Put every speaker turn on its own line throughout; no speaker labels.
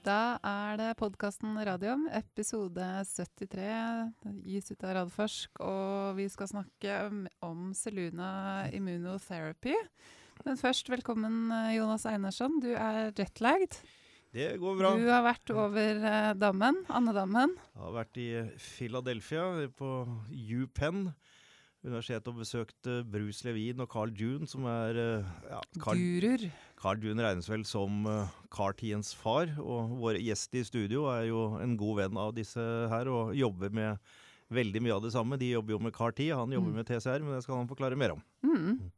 Da er det podkasten Radium, episode 73, gis ut av Radforsk. Og vi skal snakke om, Seluna immunotherapy. Men først, velkommen Jonas Einarsson. Du er jetlagd.
Det går bra.
Du har vært over eh, dammen, Andedammen.
Jeg har vært i Philadelphia, på UPenn universitet og besøkt uh, Bruce Levin og Carl June, som er uh, ja, Carl,
Guruer.
Carl June regnes vel som uh, Cartiens far, og vår gjest i studio er jo en god venn av disse her, og jobber med veldig mye av det samme. De jobber jo med CAR-T, han jobber mm. med TCR, men det skal han forklare mer om.
Mm.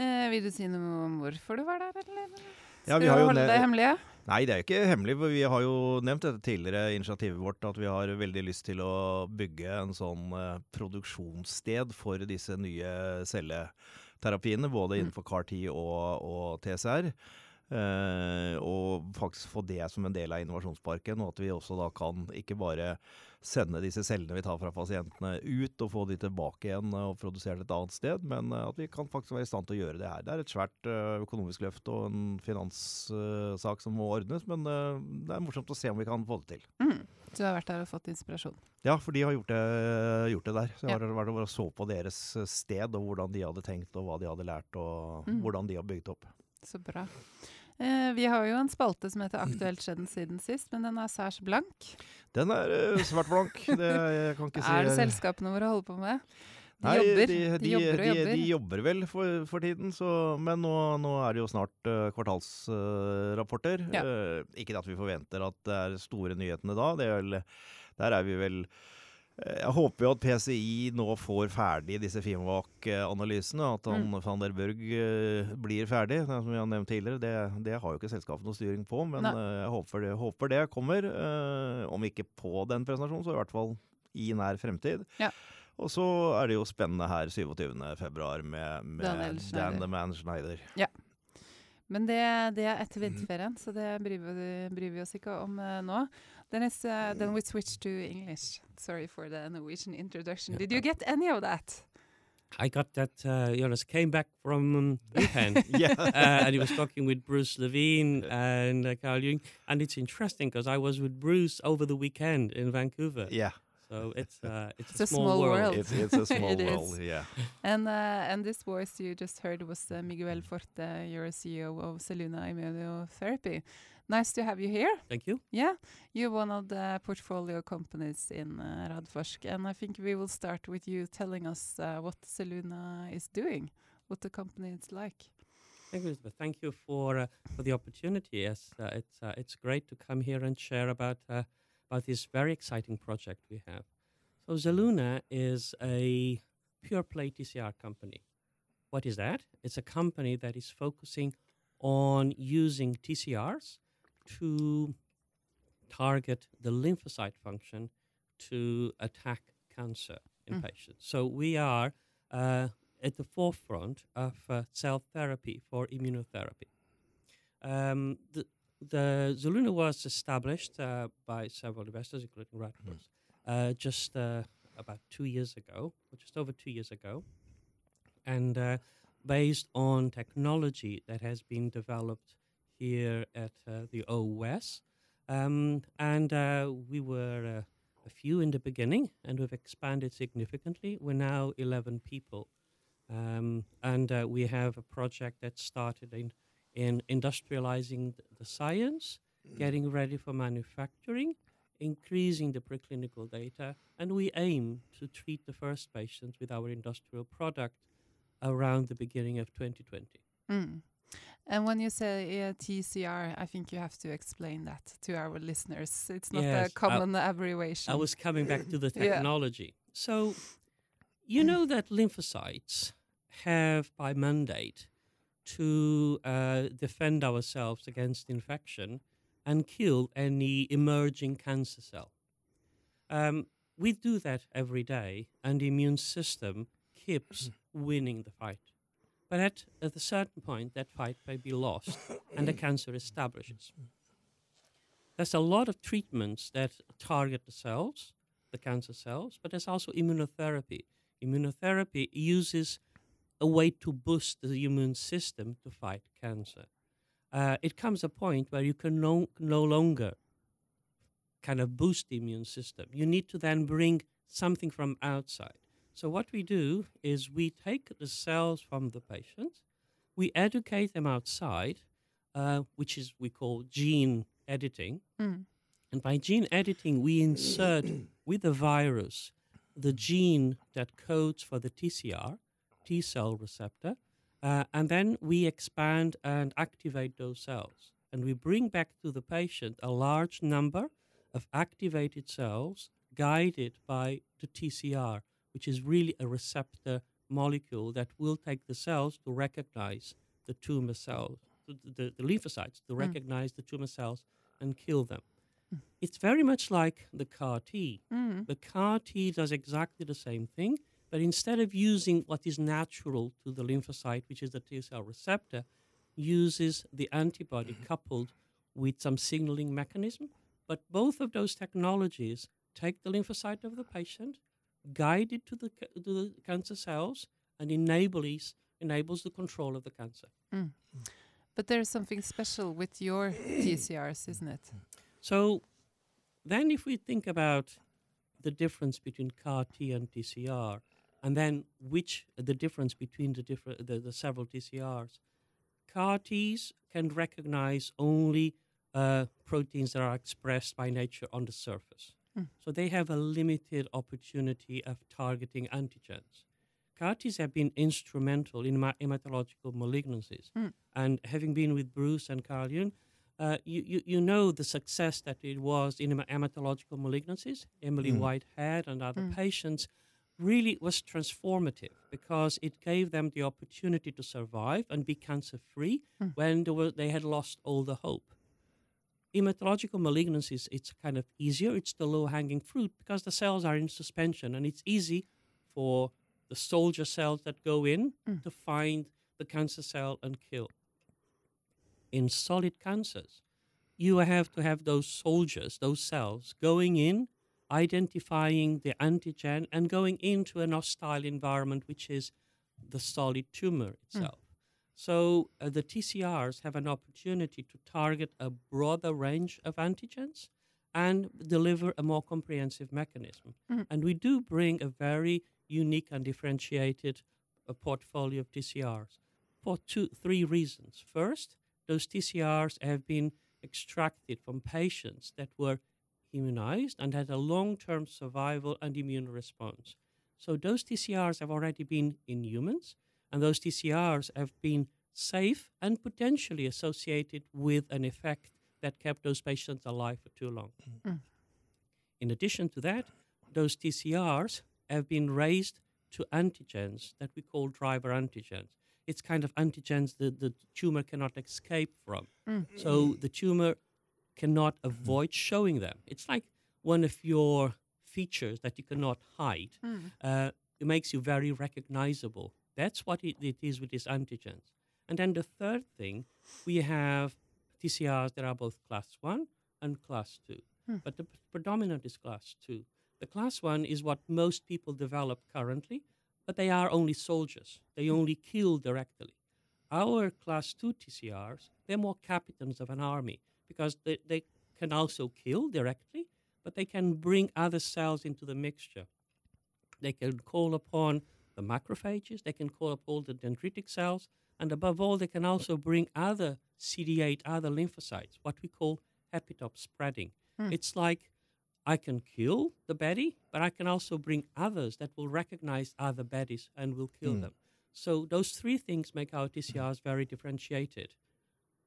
Eh, vil du si noe om hvorfor du var der, eller?
Skal ja, du
holde det hemmelige?
Nei, det er ikke hemmelig. for Vi har jo nevnt dette tidligere, initiativet vårt, at vi har veldig lyst til å bygge en sånn uh, produksjonssted for disse nye celleterapiene. Både mm. innenfor CAR-10 og, og TCR. Uh, og faktisk få det som en del av innovasjonsparken, og at vi også da kan ikke bare sende disse cellene vi tar fra pasientene ut, og få de tilbake igjen og produsere et annet sted, men uh, at vi kan faktisk være i stand til å gjøre det her. Det er et svært uh, økonomisk løft og en finanssak som må ordnes, men det er morsomt å se om vi kan få det til.
Mm. Du har vært der og fått inspirasjon?
Ja, for de har gjort det, gjort det der. Så jeg har vært og så på deres sted, og hvordan de hadde tenkt, og hva de hadde lært, og mm. hvordan de har bygd opp.
Så bra. Eh, vi har jo en spalte som heter 'Aktuelt skjedd siden sist', men den er særs blank.
Den er uh, svært blank. Det, jeg kan ikke si
Er det selskapene våre holder på med?
De Nei, jobber. De, de, de, jobber og jobber. De, jobber vel for, for tiden, så, men nå, nå, er det jo snart uh, kvartalsrapporter. Uh, ja. ikke at vi forventer at det er store nyhetene da. Er vel, der er vi vel Eh, jeg håper jo at PCI nå får ferdig disse Fimac-analysene. At han, mm. van der Burg uh, blir ferdig. Som vi har nevnt tidligere, det, det har jo ikke selskapet noe styring på. Men Nei. jeg håper det, håper det kommer. Om ikke på den presentasjonen, så i hvert fall i nær fremtid. Ja. Og så er det jo spennende her 27.2 med, med Dan the Man Schneider.
Ja. Men det, det, er etter vinterferien, så det bryr vi, bryr vi oss ikke om nå. Then it's uh, then we switch to English. Sorry for the Norwegian introduction. Did you get any of that?
I got that. Uh, Jonas came back from um, Japan, yeah, uh, and he was talking with Bruce Levine and uh, Carl June, and it's interesting because I was with Bruce over the weekend in Vancouver.
Yeah.
So it's uh, it's,
it's
a,
a,
small, small world.
world.
It's, it's a small world, yeah.
And uh, and this voice you just heard was uh, Miguel Forte, you're a CEO of Zelluna Immunotherapy. Nice to have you here.
Thank you.
Yeah, you're one of the portfolio companies in uh, Radforsk, and I think we will start with you telling us uh, what Zelluna is doing, what the company is like.
Thank you, Elizabeth. Thank you for uh, for the opportunity. Yes, uh, it's uh, it's great to come here and share about uh, about this very exciting project we have. So Zelluna is a pure play TCR company. What is that? It's a company that is focusing on using TCRs to target the lymphocyte function to attack cancer in mm. patients. So we are uh, at the forefront of uh, cell therapy for immunotherapy. Um, the, the Zelluna was established uh, by several investors, including Radforsk, mm. just uh, about two years ago, or just over two years ago, and uh, based on technology that has been developed here at uh, the OUS. Um, and uh, we were uh, a few in the beginning, and we've expanded significantly. We're now 11 people. Um, and uh, we have a project that started in, in industrializing the science, mm. getting ready for manufacturing, increasing the preclinical data, and we aim to treat the first patients with our industrial product around the beginning of 2020.
Mm. And when you say uh, TCR, I think you have to explain that to our listeners. It's not yes, a common I, abbreviation.
I was coming back to the technology. yeah. So, you know that lymphocytes have by mandate to uh, defend ourselves against infection and kill any emerging cancer cell. Um, we do that every day, and the immune system keeps winning the fight. But at, at a certain point, that fight may be lost and the cancer establishes. There's a lot of treatments that target the cells, the cancer cells, but there's also immunotherapy. Immunotherapy uses a way to boost the immune system to fight cancer. uh, it comes a point where you can no, no longer kind of boost the immune system. You need to then bring something from outside. So what we do is we take the cells from the patient, we educate them outside, uh, which is we call gene editing.
Mm.
And by gene editing, we insert with the virus the gene that codes for the TCR, T cell receptor, uh, and then we expand and activate those cells. And we bring back to the patient a large number of activated cells guided by the TCR, which is really a receptor molecule that will take the cells to recognize the tumor cells, the, the, the lymphocytes, to mm. recognize the tumor cells and kill them. Mm. It's very much like the CAR T.
Mm.
The CAR T does exactly the same thing, but instead of using what is natural to the lymphocyte, which is the T cell receptor, uses the antibody coupled with some signaling mechanism. But both of those technologies take the lymphocyte of the patient, guide it to the, to the cancer cells, and enables, enables the control of the cancer.
Mm. But there's something special with your TCRs, isn't it?
So then if we think about the difference between CAR T and TCR, and then which the difference between the different the, the several TCRs, CAR Ts can recognize only uh, proteins that are expressed by nature on the surface.
Mm.
So they have a limited opportunity of targeting antigens. CAR Ts have been instrumental in hematological malignancies.
Mm.
And having been with Bruce and Carl June, uh, you, you, you know the success that it was in hematological malignancies. Emily mm. Whitehead and other
mm.
patients really was transformative because it gave them the opportunity to survive and be cancer free
mm.
when they, were, they had lost all the hope. Hematological malignancies, it's kind of easier. It's the low hanging fruit because the cells are in suspension and it's easy for the soldier cells that go in
Mm.
to find the cancer cell and kill. In solid cancers, you have to have those soldiers, those cells, going in, identifying the antigen, and going into an hostile environment, which is the solid tumor itself. So uh, the TCRs have an opportunity to target a broader range of antigens and deliver a more comprehensive mechanism.
Mhm.
And we do bring a very unique and differentiated uh, portfolio of TCRs for two, three reasons. First, those TCRs have been extracted from patients that were immunized and had a long-term survival and immune response. So those TCRs have already been in humans, and those TCRs have been safe and potentially associated with an effect that kept those patients alive for too long.
Mm.
In addition to that, those TCRs have been raised to antigens that we call driver antigens. It's kind of antigens that the tumor cannot escape from.
Mm.
So the tumor cannot avoid showing them. It's like one of your features that you cannot hide.
Mm.
Uh, it makes you very recognizable. That's what it, it is with these antigens. And then the third thing, we have TCRs that are both class 1 and class 2.
Hmm.
But the predominant is class 2. The class 1 is what most people develop currently, but they are only soldiers. They only kill directly. Our class 2 TCRs, they're more captains of an army because they, they can also kill directly, but they can bring other cells into the mixture. They can call upon the macrophages, they can call up all the dendritic cells, and above all, they can also bring other CD8, other lymphocytes, what we call epitope spreading.
Hmm.
It's like I can kill the baddie, but I can also bring others that will recognize other baddies and will kill
Hmm.
them. So those three things make our TCRs very differentiated.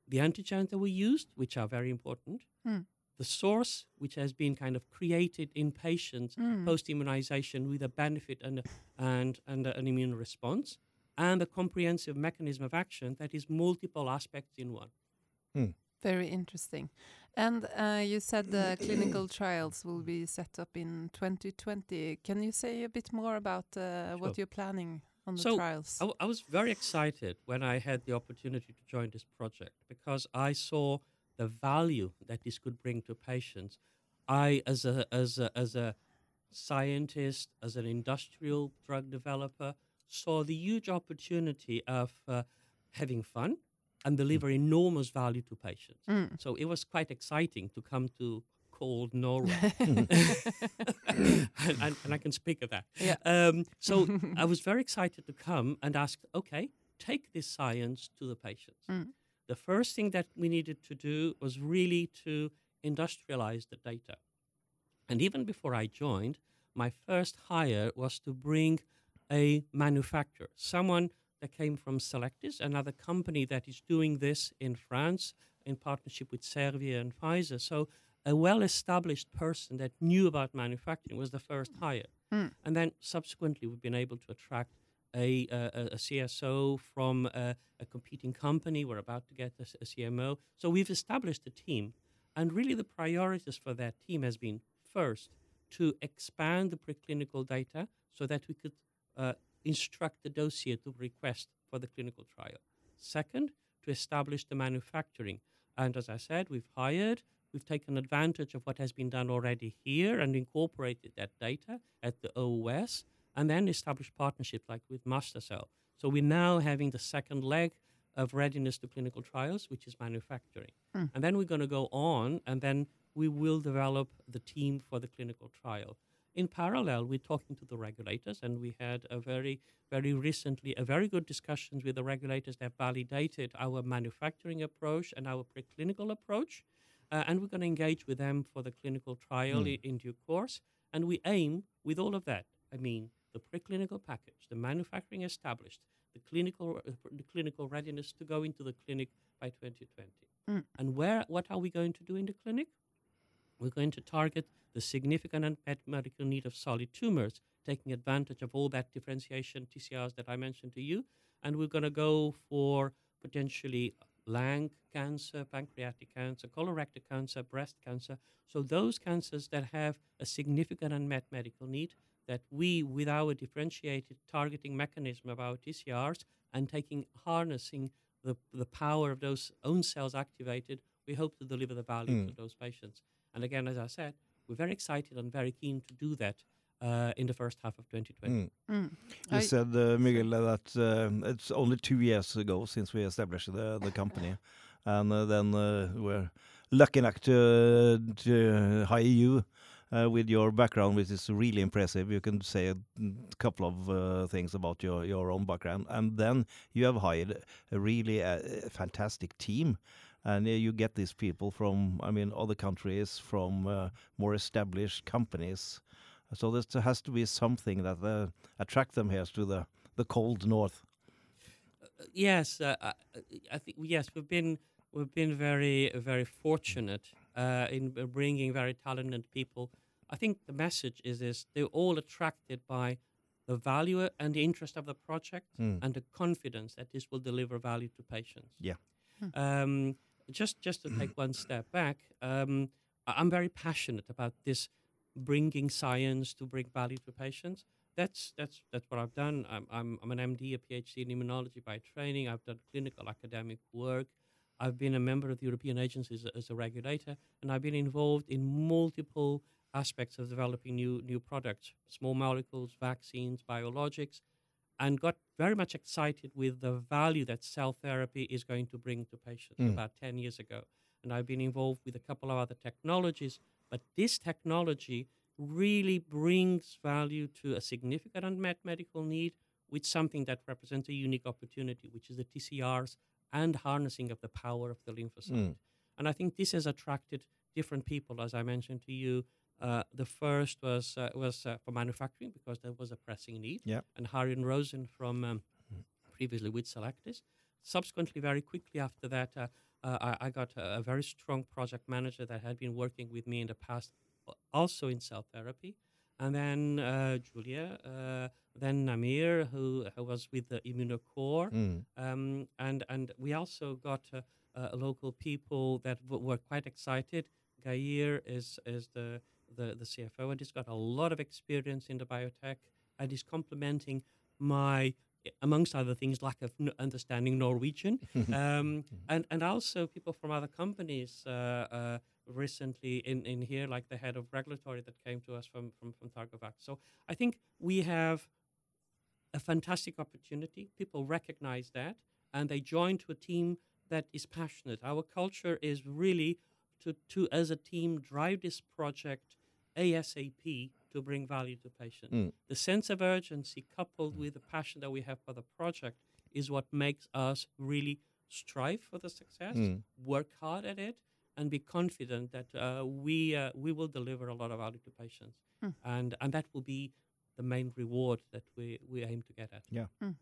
The antigens that we used, which are very important,
Hmm.
The source, which has been kind of created in patients
Mm.
post immunization with a benefit and, and, and an immune response, and a comprehensive mechanism of action that is multiple aspects in one.
Very interesting. And uh, you said the clinical trials will be set up in 2020. Can you say a bit more about uh, what you're planning on the
So,
trials?
I, w- I was very excited when I had the opportunity to join this project because I saw the value that this could bring to patients. I, as a, as a, as a scientist, as an industrial drug developer, saw the huge opportunity of uh, having fun, and deliver enormous value to patients. Mm. So it was quite exciting to come to cold Norway. and, and, and, I can speak of that. Yeah. Um, so I was very excited to come and ask, okay, take this science to the patients. Mm. The first thing that we needed to do was really to industrialize the data. And even before I joined, my first hire was to bring a manufacturer, someone that came from Cellectis, another company that is doing this in France in partnership with Servier and Pfizer. So a well-established person that knew about manufacturing was the first hire. Mm. And then subsequently, we've been able to attract a, a, a CSO from a, a, competing company. We're about to get a, CMO. So we've established a team. And really, the priorities for that team has been first to expand the preclinical data so that we could uh, instruct the dossier to request for the clinical trial. Second, to establish the manufacturing. And as I said, we've hired, we've taken advantage of what has been done already here and incorporated that data at the OUS and then establish partnerships like with MaSTherCell. So we're now having the second leg of readiness to clinical trials, which is manufacturing. Mm. And then we're going to go on, and then we will develop the team for the clinical trial. In parallel, we're talking to the regulators, and we had a very, very recently a very good discussions with the regulators that validated our manufacturing approach and our preclinical approach. Uh, and we're going to engage with them for the clinical trial mm. in, in due course. And we aim with all of that. I mean, the preclinical package, the manufacturing established, the clinical, the clinical readiness to go into the clinic by 2020. Mm. And where, what are we going to do in the clinic? We're going to target the significant unmet medical need of solid tumors, taking advantage of all that differentiation TCRs that I mentioned to you. And we're going to go for potentially lung cancer, pancreatic cancer, colorectal cancer, breast cancer. So those cancers that have a significant unmet medical need that we, with our differentiated targeting mechanism of our TCRs and taking harnessing the, the power of those own cells activated, we hope to deliver the value mm. to those patients. And again, as I said, we're very excited and very keen to do that uh, in the first half of 2020. Mm. Mm.
You I said, uh, Miguel, that uh, it's only two years ago since we established the, the company. and uh, then uh, we're lucky enough to, to hire you uh, with your background, which is really impressive. You can say a couple of uh, things about your, your own background. And then you have hired a really uh, fantastic team. And you get these people from, I mean, other countries, from uh, more established companies. So there has to be something that uh, attract them here to the, the cold north.
Uh, yes, I, I think yes, we've been we've been very very fortunate uh, in bringing very talented people I think the message is is they're all attracted by the value and the interest of the project mm. and the confidence that this will deliver value to patients.
Yeah.
Hmm. Um, just just to take one step back, um, I'm very passionate about this bringing science to bring value to patients. That's that's that's what I've done. I'm I'm, I'm an MD, a PhD in immunology by training. I've done clinical academic work. I've been a member of the European agencies as a regulator, and I've been involved in multiple aspects of developing new new products, small molecules, vaccines, biologics, and got very much excited with the value that cell therapy is going to bring to patients mm. about 10 years ago. And I've been involved with a couple of other technologies, but this technology really brings value to a significant unmet medical need with something that represents a unique opportunity, which is the TCRs and harnessing of the power of the lymphocyte. Mm. And I think this has attracted different people, as I mentioned to you, uh, the first was uh, was uh, for manufacturing because there was a pressing need.
Yeah.
And Harry and Rosen from um, previously with Cellectis. Subsequently, very quickly after that, uh, uh, I, I, got a, a, very strong project manager that had been working with me in the past, also in cell therapy. And then Julia, then Namir, who, who, was with the Immunocore. Mm. Um, and, and we also got local people that were quite excited. Gair is, is the the, the CFO, and he's got a lot of experience in the biotech, and he's complementing my, amongst other things, lack of n- understanding Norwegian, um, and and also people from other companies. Uh, uh, recently in, in here, like the head of regulatory that came to us from, from, from Targovax. So I think we have a fantastic opportunity. People recognize that and they join to a team that is passionate. Our culture is really to, to as a team, drive this project ASAP to bring value to patients. Mm. The sense of urgency coupled with the passion that we have for the project is what makes us really strive for the success, mm. work hard at it, and be confident that uh, we uh, we will deliver a lot of value to patients, mm. and and that will be the main reward that we we aim to get at.
Yeah. Mm.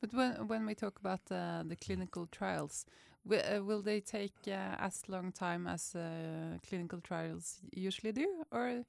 But when when we talk about uh, the clinical trials, uh, will they take uh, as long time as uh, clinical trials usually do, or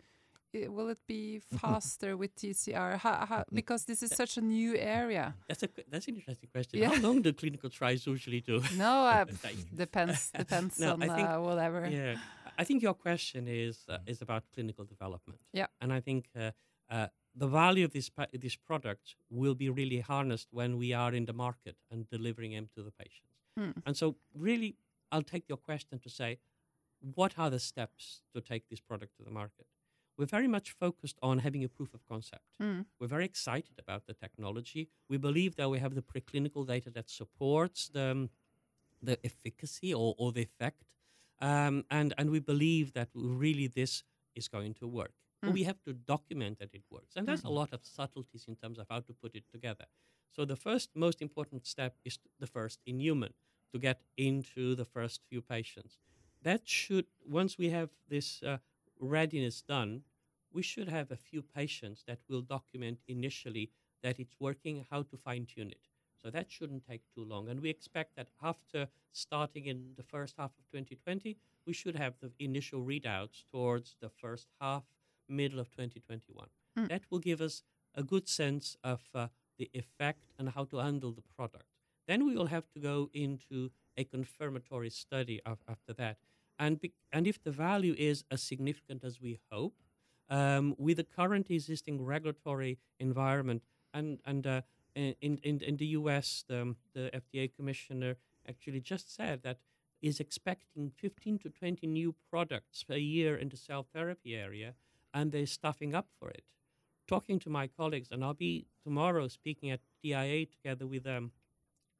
will it be faster with TCR? How, how, because this is such a new area.
That's a that's an interesting question. Yeah. How long do clinical trials usually do?
No, uh, depends depends no, on think, uh, whatever.
Yeah, I think your question is uh, is about clinical development.
Yeah,
and I think uh, uh, the value of this this product will be really harnessed when we are in the market and delivering them to the patients. Hmm. And so, really, I'll take your question to say, what are the steps to take this product to the market? we're very much focused on having a proof of concept. Mm. We're very excited about the technology. We believe that we have the preclinical data that supports the, um, the efficacy or, or the effect. Um, and, and we believe that really this is going to work. Mm. But we have to document that it works. And there's mm. a lot of subtleties in terms of how to put it together. So the first most important step is the first in human to get into the first few patients. That should, once we have this uh, readiness done, we should have a few patients that will document initially that it's working, how to fine tune it. So that shouldn't take too long. And we expect that after starting in the first half of 2020, we should have the initial readouts towards the first half, middle of 2021. Mm. That will give us a good sense of uh, the effect and how to handle the product. Then we will have to go into a confirmatory study of, after that and be, and if the value is as significant as we hope, um, with the current existing regulatory environment, and and uh, in, in in the U.S., the, the FDA commissioner actually just said that is expecting 15 to 20 new products per year in the cell therapy area, and they're stuffing up for it. Talking to my colleagues, and I'll be tomorrow speaking at DIA together with um,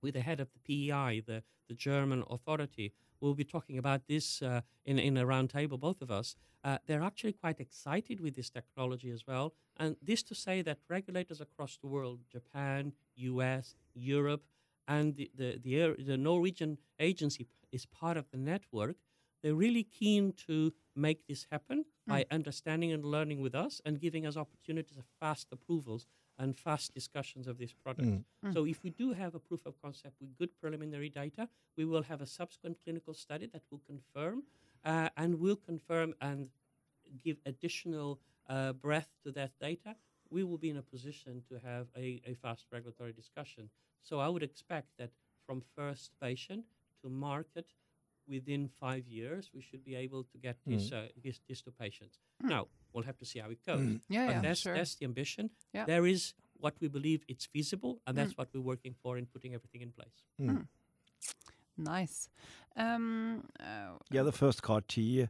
with the head of the PEI, the, the German authority, we'll be talking about this uh, in, in a roundtable, both of us. Uh, they're actually quite excited with this technology as well. And this to say that regulators across the world, Japan, US, Europe, and the, the, the, the Norwegian agency is part of the network. They're really keen to make this happen mm. by understanding and learning with us and giving us opportunities of fast approvals and fast discussions of this product. Mm. Mm. So if we do have a proof of concept with good preliminary data, we will have a subsequent clinical study that will confirm uh, and will confirm and give additional uh, breadth to that data. We will be in a position to have a, a fast regulatory discussion. So I would expect that from first patient to market within five years, we should be able to get mm. this, uh, this, this, to patients. Mm. Now, We'll have to see how it goes. Mm.
Yeah,
but
yeah,
that's,
sure.
that's the ambition. Yeah. There is what we believe it's feasible, and that's mm. what we're working for in putting everything in place.
Mm. mm.
Nice. Um, uh,
yeah, the first CAR T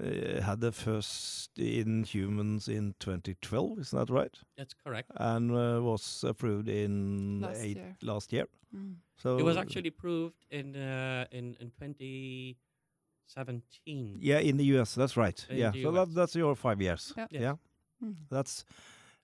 uh, had the first in humans in 2012, isn't that right?
That's correct.
And uh, was approved in
last eight, year.
Last year.
Mm. So it was actually approved in uh, in in 20. 17.
Yeah, in the US, that's right. In yeah, so that, that's your five years.
Yeah. Yes.
yeah. Mm. That's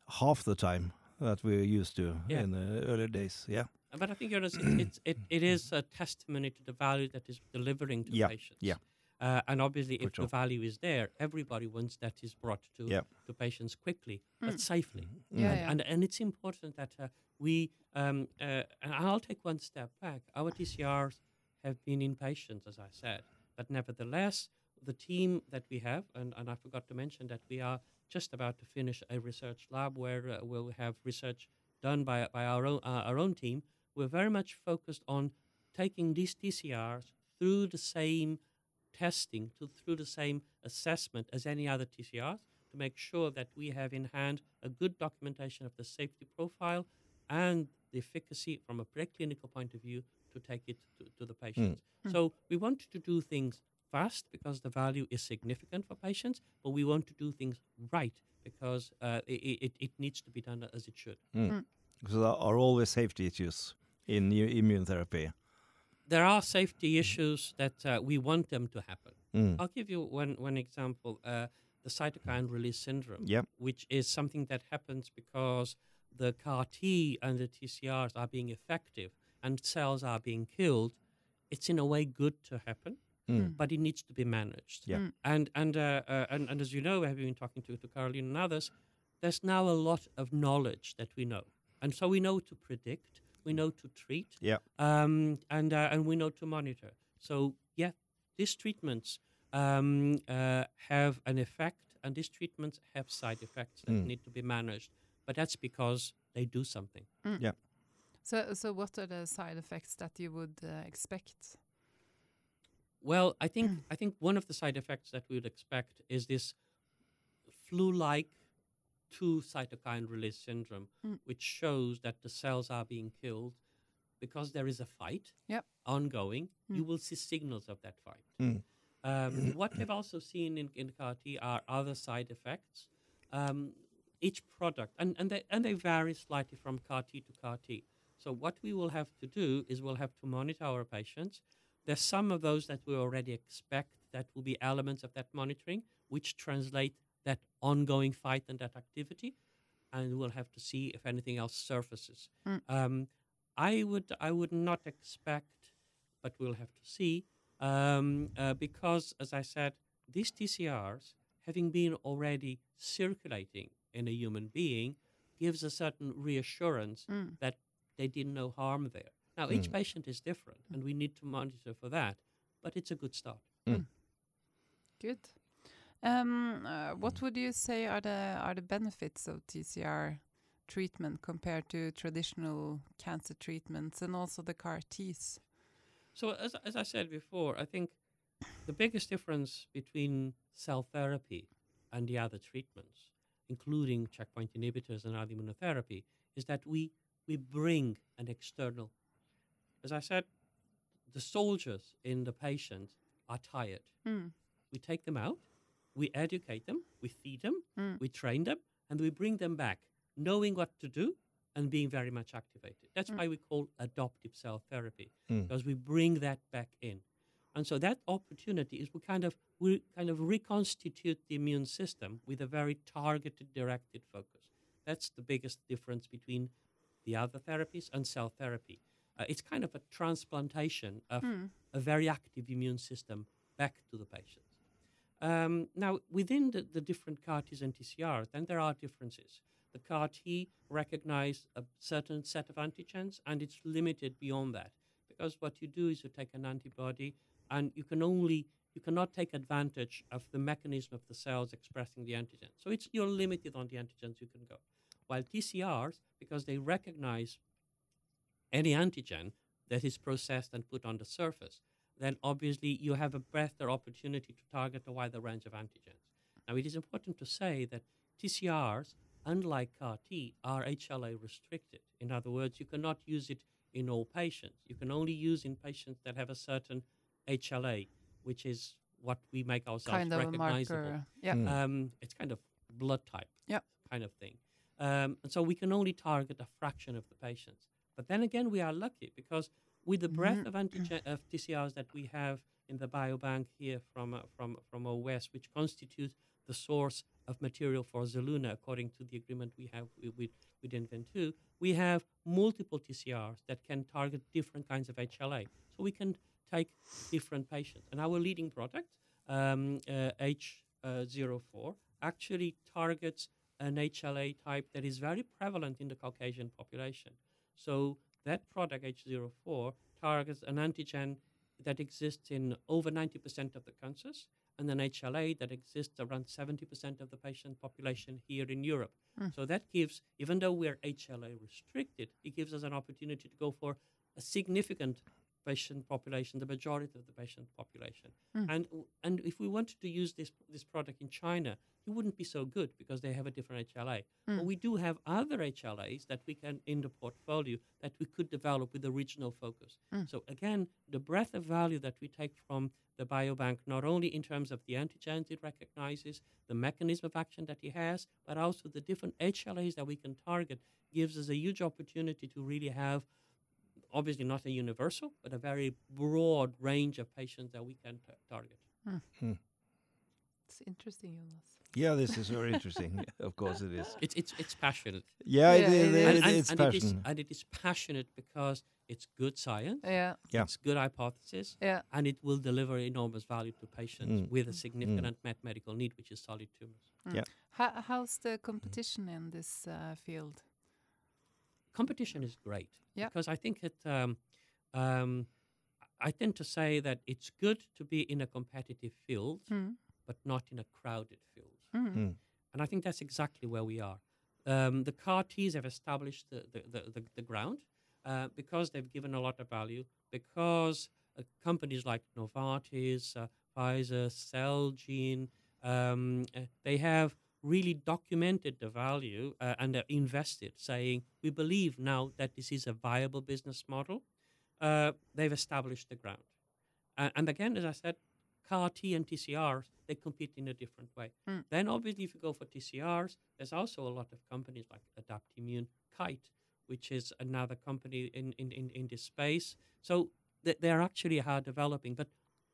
half the time that we used to yeah. in the earlier days. Yeah.
But I think Jonas, it's, it, it is a testimony to the value that is delivering to
yeah.
patients.
Yeah.
Uh, and obviously, For if sure. the value is there, everybody wants that is brought to,
yeah.
to patients quickly mm. but safely.
Mm. Yeah,
mm-hmm. and, and, and it's important that uh, we um, uh, and I'll take one step back. Our TCRs have been in patients, as I said, but nevertheless, the team that we have, and, and I forgot to mention that we are just about to finish a research lab where uh, we'll have research done by by our own uh, our own team. We're very much focused on taking these TCRs through the same testing to, through the same assessment as any other TCRs to make sure that we have in hand a good documentation of the safety profile and the efficacy from a preclinical point of view to take it to, to the patients. Mm. So we want to do things fast because the value is significant for patients, but we want to do things right because uh, it, it, it, needs to be done as it should.
Mm. So there are always safety issues in immune therapy
there are safety issues that uh, we want them to happen.
Mm.
I'll give you one one example: uh, the cytokine release syndrome,
Yep.
which is something that happens because the CAR T and the TCRs are being effective and cells are being killed. It's in a way good to happen,
Mm.
but it needs to be managed.
Yeah.
Mm.
And and, uh, uh, and and as you know, having been talking to to Caroline and others, there's now a lot of knowledge that we know, and so we know to predict, we know to treat,
Yeah.
um, and uh, and we know to monitor. So yeah, these treatments um, uh, have an effect, and these treatments have side effects that
Mm.
need to be managed. But that's because they do something.
So, so what are the side effects that you would uh, expect?
Well, I think I think one of the side effects that we would expect is this flu-like two cytokine release syndrome,
Mm.
which shows that the cells are being killed because there is a fight
Yep.
ongoing. You
Mm.
will see signals of that fight.
Mm.
Um, what we've also seen in, in CAR T are other side effects. Um, each product, and, and, they, and they vary slightly from CAR T to CAR T. So, what we will have to do is we'll have to monitor our patients. There's some of those that we already expect that will be elements of that monitoring, which translate that ongoing fight and that activity. And we'll have to see if anything else surfaces.
Mm.
Um, I would I would not expect, but we'll have to see, um, uh, because as I said, these TCRs, having been already circulating in a human being, gives a certain reassurance
Mm.
that they did no harm there. Now each
Mm.
patient is different, and we need to monitor for that, but it's a good start.
Good. Um, uh, what would you say are the are the benefits of TCR treatment compared to traditional cancer treatments and also the CAR Ts?
So as as I said before, I think the biggest difference between cell therapy and the other treatments, including checkpoint inhibitors and other immunotherapy, is that we we bring an external. As I said, the soldiers in the patient are tired.
Mm.
We take them out, we educate them, we feed them,
Mm.
we train them, and we bring them back, knowing what to do and being very much activated. That's
Mm.
why we call adoptive cell therapy
Mm.
because we bring that back in. And so that opportunity is we kind of we kind of reconstitute the immune system with a very targeted, directed focus. That's the biggest difference between the other therapies and cell therapy. Uh, it's kind of a transplantation of
Mm.
a very active immune system back to the patient. Um, now, within the, the different CAR Ts and TCRs, then there are differences. The CAR T recognize a certain set of antigens, and it's limited beyond that because what you do is you take an antibody, and you can only you cannot take advantage of the mechanism of the cells expressing the antigen. So it's you're limited on the antigens you can go. While TCRs, because they recognize any antigen that is processed and put on the surface, then obviously you have a better opportunity to target a wider range of antigens. Now, it is important to say that TCRs, unlike CAR T, are HLA restricted. In other words, you cannot use it in all patients. You can only use in patients that have a certain HLA, which is what we make ourselves
Kind of a
recognizable.
marker. Yeah.
Mm.
Um, it's kind of blood type
Yep.
kind of thing. Um, and so we can only target a fraction of the patients. But then again, we are lucky because with the breadth
Mhm.
of of TCRs that we have in the biobank here from uh, from from OS, which constitutes the source of material for Zelluna, according to the agreement we have with with, with Inven2, we have multiple TCRs that can target different kinds of HLA. So we can take different patients. And our leading product, um, uh, H04, actually targets an HLA type that is very prevalent in the Caucasian population. So that product, H04, targets an antigen that exists in over 90% of the cancers and an HLA that exists around 70% of the patient population here in Europe.
Mm.
So that gives, even though we're HLA restricted, it gives us an opportunity to go for a significant patient population, the majority of the patient population.
Mm.
And and if we wanted to use this this product in China, it wouldn't be so good because they have a different HLA.
Mm.
But we do have other HLAs that we can in the portfolio that we could develop with a regional focus.
Mm.
So again, the breadth of value that we take from the biobank, not only in terms of the antigens it recognizes, the mechanism of action that it has, but also the different HLAs that we can target, gives us a huge opportunity to really have obviously not a universal, but a very broad range of patients that we can target.
Hmm. It's interesting, Jonas.
Yeah, this is very interesting. of course, it is.
It's it's it's passionate.
Yeah,
Yeah,
it,
it
it,
is.
and,
it,
and-
it's
and it is
passion.
and it is passionate because it's good science,
Yeah,
Yeah.
it's good hypothesis,
yeah.
and it will deliver enormous value to patients
Mm.
with a significant unmet medical need, which is solid tumors.
Yeah.
How, how's the competition in this uh, field?
Competition is great
Yeah.
because I think it. Um, um, I tend to say that it's good to be in a competitive field,
Mm.
but not in a crowded field.
Mm.
Mm.
And I think that's exactly where we are. Um, the CAR Ts have established the, the, the, the, the ground uh, because they've given a lot of value, because uh, companies like Novartis, uh, Pfizer, Celgene, um, uh, they have really documented the value uh, and invested, saying, we believe now that this is a viable business model. Uh, they've established the ground. Uh, and again, as I said, CAR T and TCRs, they compete in a different way.
Mm.
Then, obviously, if you go for TCRs, there's also a lot of companies like Adaptimmune, Kite, which is another company in, in, in, in this space. So th- they're actually are developing, but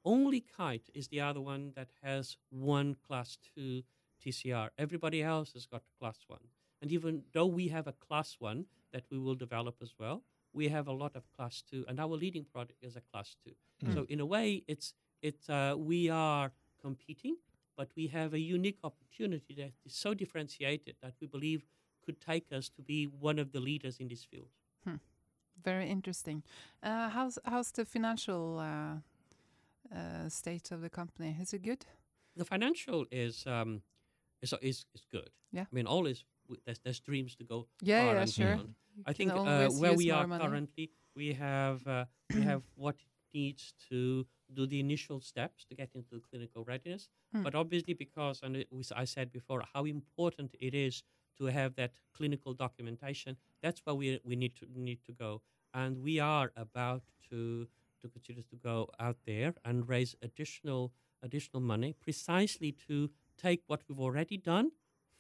only Kite is the other one that has one class two TCR. Everybody else has got class one. And even though we have a class one that we will develop as well, we have a lot of class two, and our leading product is a class two.
Mm.
So in a way, it's it's uh, we are competing, but we have a unique opportunity that is so differentiated that we believe could take us to be one of the leaders in this field.
Very interesting. Uh, how's how's the financial uh, uh, state of the company? Is it good?
The financial is um, is is, is good.
Yeah.
I mean, always w- there's, there's dreams to go
Yeah,
far
yeah,
and
sure.
beyond. I think uh, where we are
money.
currently, we have uh, we have what it needs to do the initial steps to get into clinical readiness.
Mm.
But obviously, because and it was, I said before how important it is to have that clinical documentation. That's where we we need to need to go, and we are about to to continue to go out there and raise additional additional money precisely to take what we've already done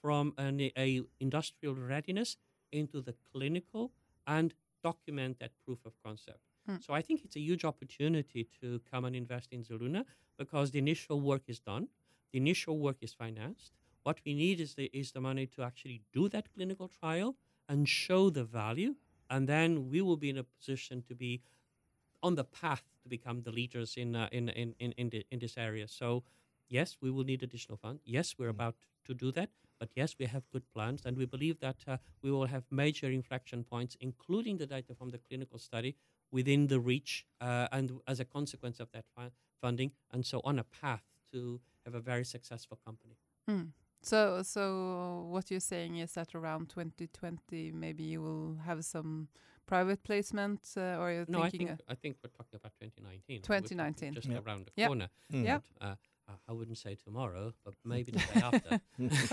from an a industrial readiness into the clinical and document that proof of concept.
Hmm.
So I think it's a huge opportunity to come and invest in Zelluna because the initial work is done, the initial work is financed. What we need is the is the money to actually do that clinical trial and show the value, and then we will be in a position to be on the path to become the leaders in uh, in in in in, the, in this area. So yes, we will need additional funds. Yes, we're
Mm.
about to do that. But yes, we have good plans, and we believe that uh, we will have major inflection points, including the data from the clinical study, within the reach, uh, and as a consequence of that fu- funding, and so on a path to have a very successful company.
Mm. So, so what you're saying is that around 2020, maybe you will have some private placement, uh, or you're
No, I
thinking
think I think we're talking about 2019.
2019.
just
Yeah.
around the
Yeah.
corner.
Mm.
Yeah.
Uh, I- wouldn't say tomorrow, but maybe the day after.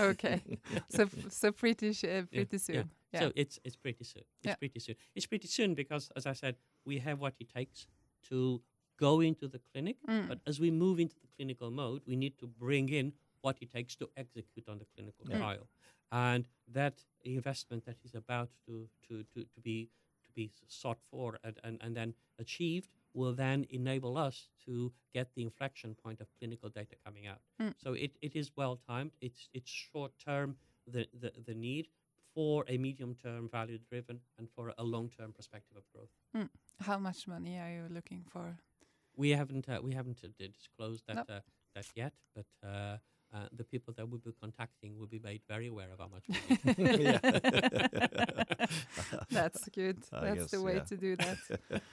okay, so so pretty uh, pretty
yeah.
soon. Yeah.
So it's it's pretty soon. It's
Yeah.
pretty soon. It's pretty soon because, as I said, we have what it takes to go into the clinic.
Mm.
But as we move into the clinical mode, we need to bring in what it takes to execute on the clinical
Yeah.
trial, and that investment that is about to to to, to be to be sought for and, and, and then achieved will then enable us to get the inflection point of clinical data coming out.
Mm.
So it, it is well timed. It's it's short term the, the, the need for a medium term value driven and for a long term perspective of growth.
How much money are you looking for?
We haven't uh, we haven't uh, disclosed that
Nope.
uh, that yet, but uh, uh, the people that we'll be contacting will be made very aware of how much.
That's good. That's
guess,
the way
yeah.
to do that.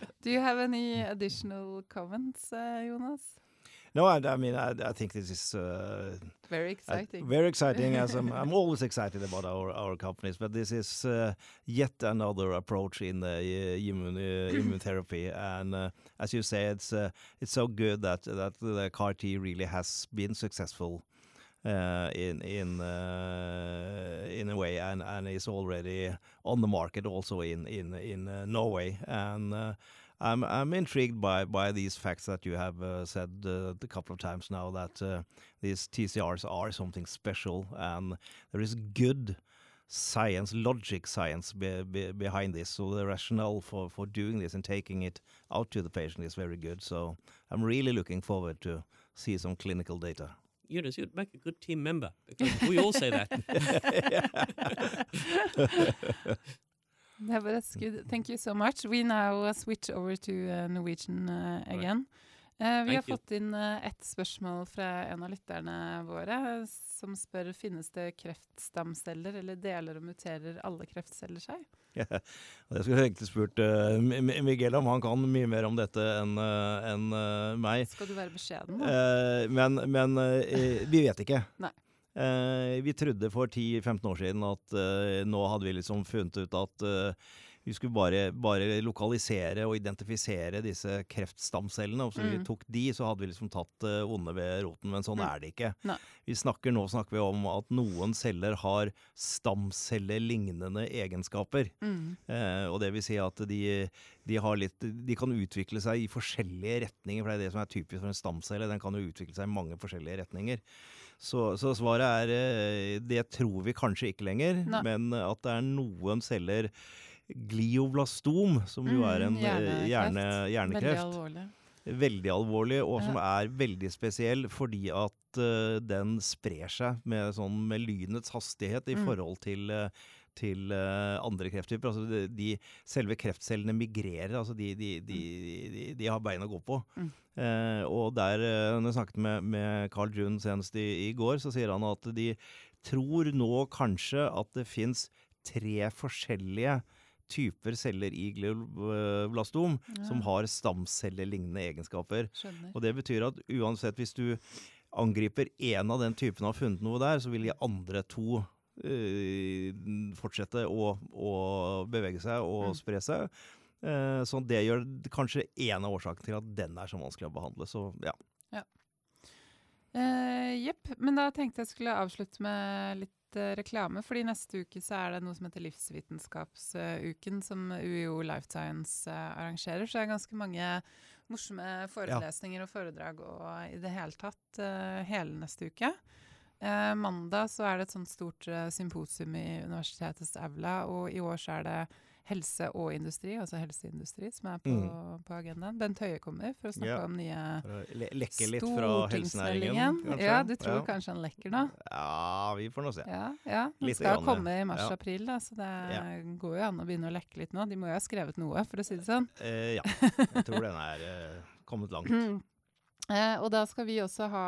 do you have any additional comments, uh, Jonas?
No, I, I mean, I, I think this is uh,
Very
uh,
exciting.
very exciting. as I'm, I'm always excited about our, our companies, but this is uh, yet another approach in the uh, immune, uh, immunotherapy. And uh, as you say, it's uh, it's so good that that the CAR T really has been successful uh, in in uh, in a way, and and is already on the market also in in in uh, Norway. And I'm I'm intrigued by by these facts that you have said a couple of times now that these TCRs are something special and there is good science, logic science be, be, behind this. So the rationale for, for doing this and taking it out to the patient is very good. So I'm really looking forward to see some clinical data.
Jonas, you'd make a good team member because we all say that.
yeah, but that's good. Thank you so much. We now switch over to uh, Norwegian uh, again. Uh, vi har fått inn uh, ett spørsmål fra en av lytterne våre, som spør finnes det kreftstamceller eller deler og muterer alle kreftceller seg?
Jeg skulle egentlig spurt uh, Miguel om han kan mye mer om dette enn en, meg.
Skal du være beskjeden?
men, men vi vet ikke. Vi trodde for 10-15 år siden at nå hadde vi liksom funnet ut at vi skulle bare, bare, lokalisere og identifisere disse kreftstamcellene. Og så mm. vi tok de, så hadde vi liksom tatt uh, onde ved roten. Men sånn mm. er det ikke.
Nei.
Vi snakker Nå snakker vi om at noen celler har stamcellelignende egenskaper.
Mm.
Uh, og det vil si at de, de, litt, de, kan utvikle seg i forskjellige retninger. For det er det som er typisk for en stamcelle. Den kan jo utvikle seg i mange forskjellige retninger. Så, så, svaret er eh, det tror vi kanskje ikke lenger, Nei. men at det er noen celler glioblastom, som jo er en
mm, hjerne,
hjernekreft. Veldig alvorlig. Veldig alvorlig, og som er veldig spesiell fordi at uh, den sprer seg med, sånn, med lynets hastighet i mm. forhold til, uh, til uh, andre krefttyper. Altså de, de, selve kreftcellene migrerer, altså de, de, de har bein å gå på. Mm. og der, når jeg snakket med, med Carl June senest i, i, går, så sier han at de tror nå kanskje at det fins tre forskjellige typer celler i glioblastom ja. som har stamcellelignende egenskaper.
Skjønner.
Og Det betyr at uansett hvis du angriper én av den typen og har funnet noe der, så vil de andre to øh, fortsette å, å, bevege seg og mm. spre seg. Uh, så det gjør kanskje en av årsakene til at den er så vanskelig å behandle. Så ja.
ja. Jepp. Uh, men da tenkte jeg skulle avslutte med litt uh, reklame, fordi neste uke så er det noe som heter Livsvitenskapsuken, som UiO Life Science uh, arrangerer. Så det er ganske mange morsomme forelesninger og foredrag og i det hele tatt hele neste uke. mandag så er det et sånt stort symposium i universitetets aula, og i år så er det helse og industri, altså helseindustri, som er på, mm. på agendaen. Bent Høie kommer for å snakke ja. om nye
le kanskje.
Ja, du tror ja. kanskje han lekker nå?
Ja, vi får nå se.
Ja, ja. Den skal grann, komme i mars-april, da, så det går jo an å begynne å lekke litt nå. De må jo ha skrevet noe, for å si det sånn.
Eh, ja, jeg tror den er eh, kommet langt.
Eh, og da skal vi også ha,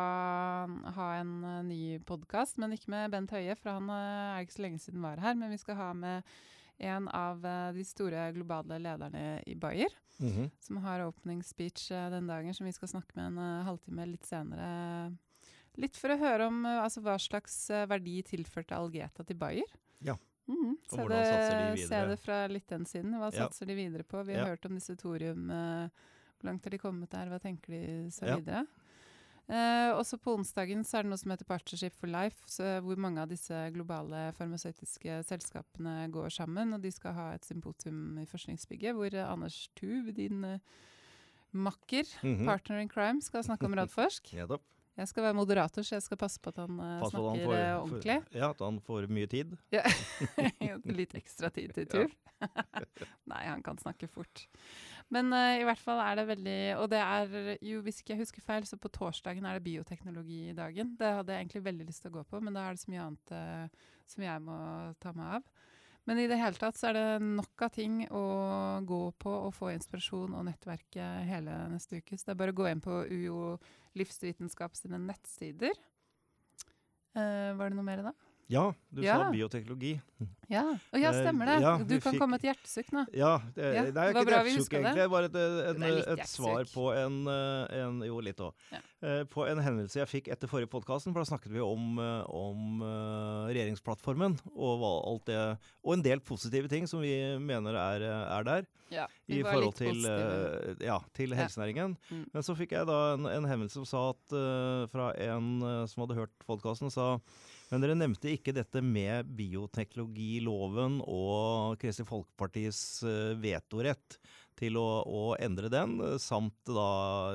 ha en uh, ny podkast, men ikke med Bent Høie, for han uh, er ikke så lenge siden var her. Men vi skal ha med en av uh, de store globale lederne i Bayer,
mm -hmm.
som har opening speech uh, den dagen, som vi skal snakke med en uh, halvtime litt senere. Litt for å høre om altså, hva slags verdi tilførte Algeta til Bayer.
Ja.
Mm,
og hvordan satser de
videre? Se det fra litt den siden. Hva ja. satser de videre på? Vi har ja. hørt om disse thorium. hvor langt har de kommet der? Hva tenker de så ja. Uh, også på onsdagen så er det noe som heter Partnership for Life, så, hvor mange av disse globale farmasøytiske selskapene går sammen. Og de skal ha et symposium i Forskningsbygget hvor uh, Anders Tuv, din uh, makker, mm -hmm. partner in crime, skal snakke om Radforsk. jeg skal være moderator, så jeg skal passe på at han snakker han får, ordentlig.
For, ja, at han får mye tid.
Ja. Litt ekstra tid til tur. Nei, han kan snakke fort. Men uh, i hvert fall er det veldig Og det er jo, hvis ikke jeg husker feil, så på torsdagen er det bioteknologidagen. Det hadde jeg egentlig veldig lyst til å gå på, men da er det så mye annet uh, som jeg må ta meg av. Men i det hele tatt så er det nok av ting å gå på og få inspirasjon og nettverke hele neste uke. Så det er bare å gå inn på UiO Livsvitenskap sine nettsider. Uh, var det noe mer da?
Ja, du ja. sa bioteknologi.
Ja, og ja, stemmer det. Ja, du kan fikk... komme til et hjertesukk nå.
Ja, det, ja. det er ikke et hjertesukk egentlig. Det var et, en, et svar på en, eh, en, Jo, litt òg. Uh, på en hendelse jeg fikk etter forrige podkasten, for da snakket vi om, uh, om uh, regjeringsplattformen og alt det Og en del positive ting som vi mener er, er der.
Ja,
I forhold til, ja, til helsenæringen. Mm. Men så fikk jeg da en, en henvendelse som sa at fra en som hadde hørt podkasten, sa men dere nevnte ikke dette med bioteknologiloven og Kristelig Folkepartis uh, vetorett. til å, å, endre den, samt da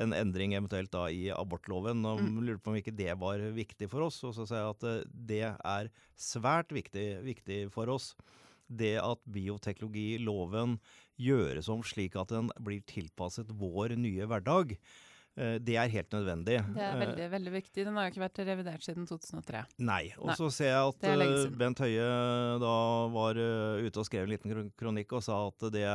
en endring eventuelt da i abortloven. Og mm. lurte på om ikke det var viktig for oss. Og så sier jeg at det er svært viktig, viktig for oss. Det at bioteknologiloven gjøres om slik at den blir tilpasset vår nye hverdag. Eh, det er helt nødvendig.
Det er veldig veldig viktig. Den har jo ikke vært revidert siden 2003.
Nei. Og så ser jeg at eh, Bent Høie da var eh, ute og skrev en liten kronikk og sa at det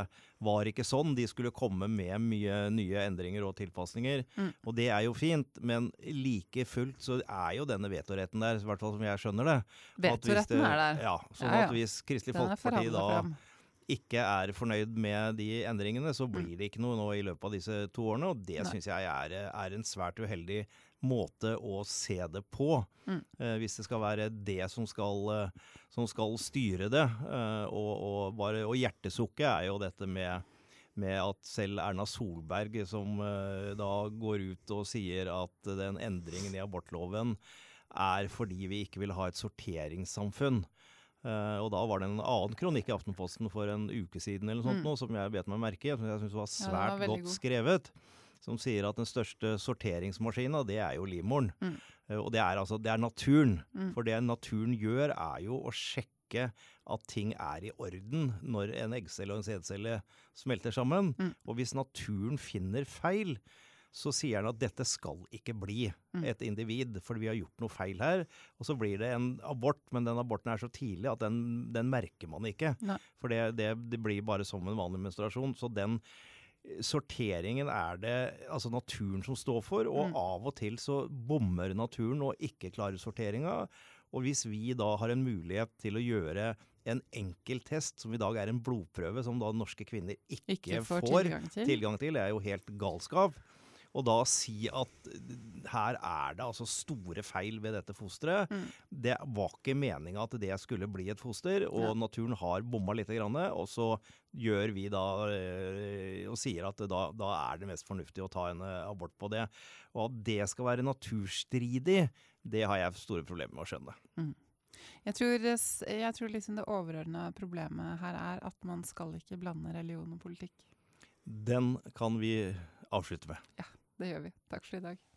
var ikke sånn. De skulle komme med mye nye endringer og tilpasninger. Mm. Og det er jo fint, men like fullt så er jo denne vetoretten der, i hvert fall som jeg skjønner det.
Vetoretten er der.
Ja, sånn ja, ja. at hvis Kristelig Folkeparti da fram ikke er fornøyd med de endringene, så blir mm. det ikke noe nå i løpet av disse to årene. Og det syns jeg er, er, en svært uheldig måte å se det på. Mm. Eh, hvis det skal være det som skal, eh, som skal styre det. Eh, og, og, bare, og hjertesukket er jo dette med med at selv Erna Solberg, som eh, da går ut og sier at den endringen i abortloven er fordi vi ikke vil ha et sorteringssamfunn. Uh, og da var det en annen kronikk i Aftenposten for en uke siden eller noe sånt, mm. nå, som jeg bet meg merke i, som jeg syns var svært ja, var godt god. skrevet. Som sier at den største sorteringsmaskina, det er jo livmoren. Mm. Uh, og det er altså det er naturen. Mm. For det naturen gjør, er jo å sjekke at ting er i orden når en eggcelle og en sædcelle smelter sammen. Mm. Og hvis naturen finner feil, så sier han at dette skal ikke bli mm. et individ, for vi har gjort noe feil her. Og så blir det en abort, men den aborten er så tidlig at den, den merker man ikke. Nei. For det, det, det, blir bare som en vanlig menstruasjon. Så den eh, sorteringen er det altså naturen som står for, og mm. av og til så bommer naturen og ikke klarer sorteringa. Og hvis vi da har en mulighet til å gjøre en enkel test, som i dag er en blodprøve, som da norske kvinner ikke, ikke får, tilgang, til. tilgang til, er jo helt galskap. Og da si at her er det altså store feil ved dette fosteret. Mm. Det var ikke meninga at det skulle bli et foster, og ja. naturen har bomma litt. Og så gjør vi da øh, og sier at da, da, er det mest fornuftig å ta en eh, abort på det. Og at det skal være naturstridig, det har jeg store problemer med å skjønne. Mm.
Jeg tror, jeg tror liksom det overordna problemet her er at man skal ikke blande religion og politikk.
Den kan vi avslutte med.
Ja. Det gjør vi. Takk for i dag.